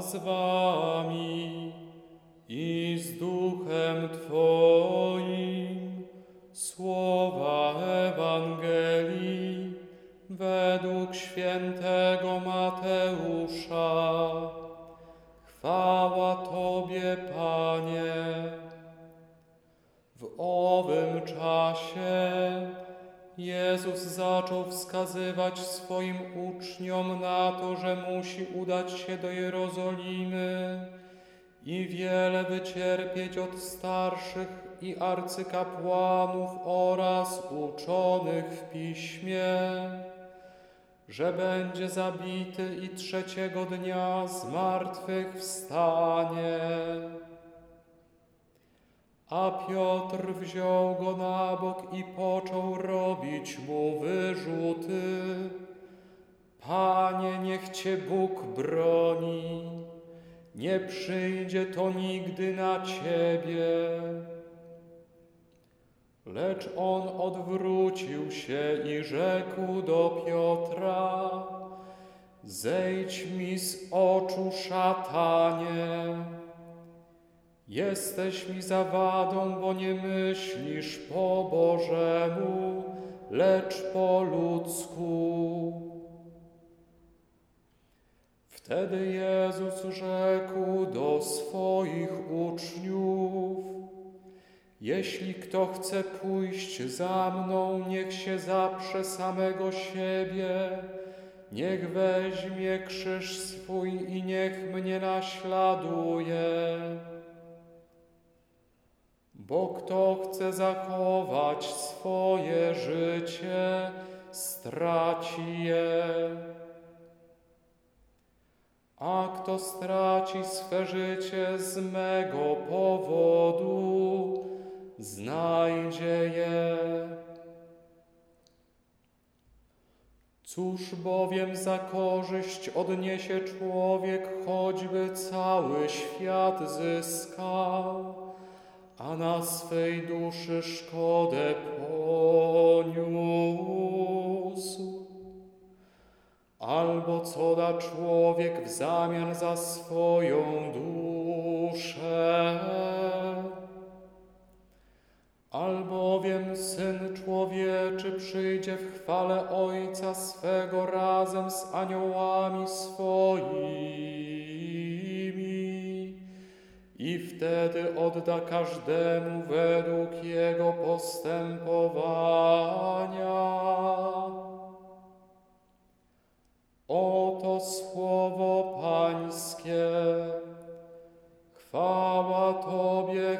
Z wami i z duchem Twoim. Słowa Ewangelii według świętego Mateusza. Chwała Tobie, Panie. W owym czasie Jezus zaczął wskazywać swoim uczniom na to, że musi udać się do Jerozolimy i wiele wycierpieć od starszych i arcykapłanów oraz uczonych w piśmie, że będzie zabity i trzeciego dnia z martwych wstanie. A Piotr wziął go na bok i począł robić mu wyrzuty. Panie, niech Cię Bóg broni, nie przyjdzie to nigdy na Ciebie. Lecz on odwrócił się i rzekł do Piotra, zejdź mi z oczu, szatanie. Jesteś mi zawadą, bo nie myślisz po Bożemu, lecz po ludzku. Wtedy Jezus rzekł do swoich uczniów, jeśli kto chce pójść za mną, niech się zaprze samego siebie, niech weźmie krzyż swój i niech mnie naśladuje. Bo kto chce zachować swoje życie, straci je. A kto straci swe życie z mego powodu, znajdzie je. Cóż bowiem za korzyść odniesie człowiek, choćby cały świat zyskał, a na swej duszy szkodę poniósł? Albo co da człowiek w zamian za swoją duszę? Albowiem Syn Człowieczy przyjdzie w chwale Ojca swego razem z aniołami swoimi i wtedy odda każdemu według jego postępowania. Oto słowo Pańskie. Chwała Tobie.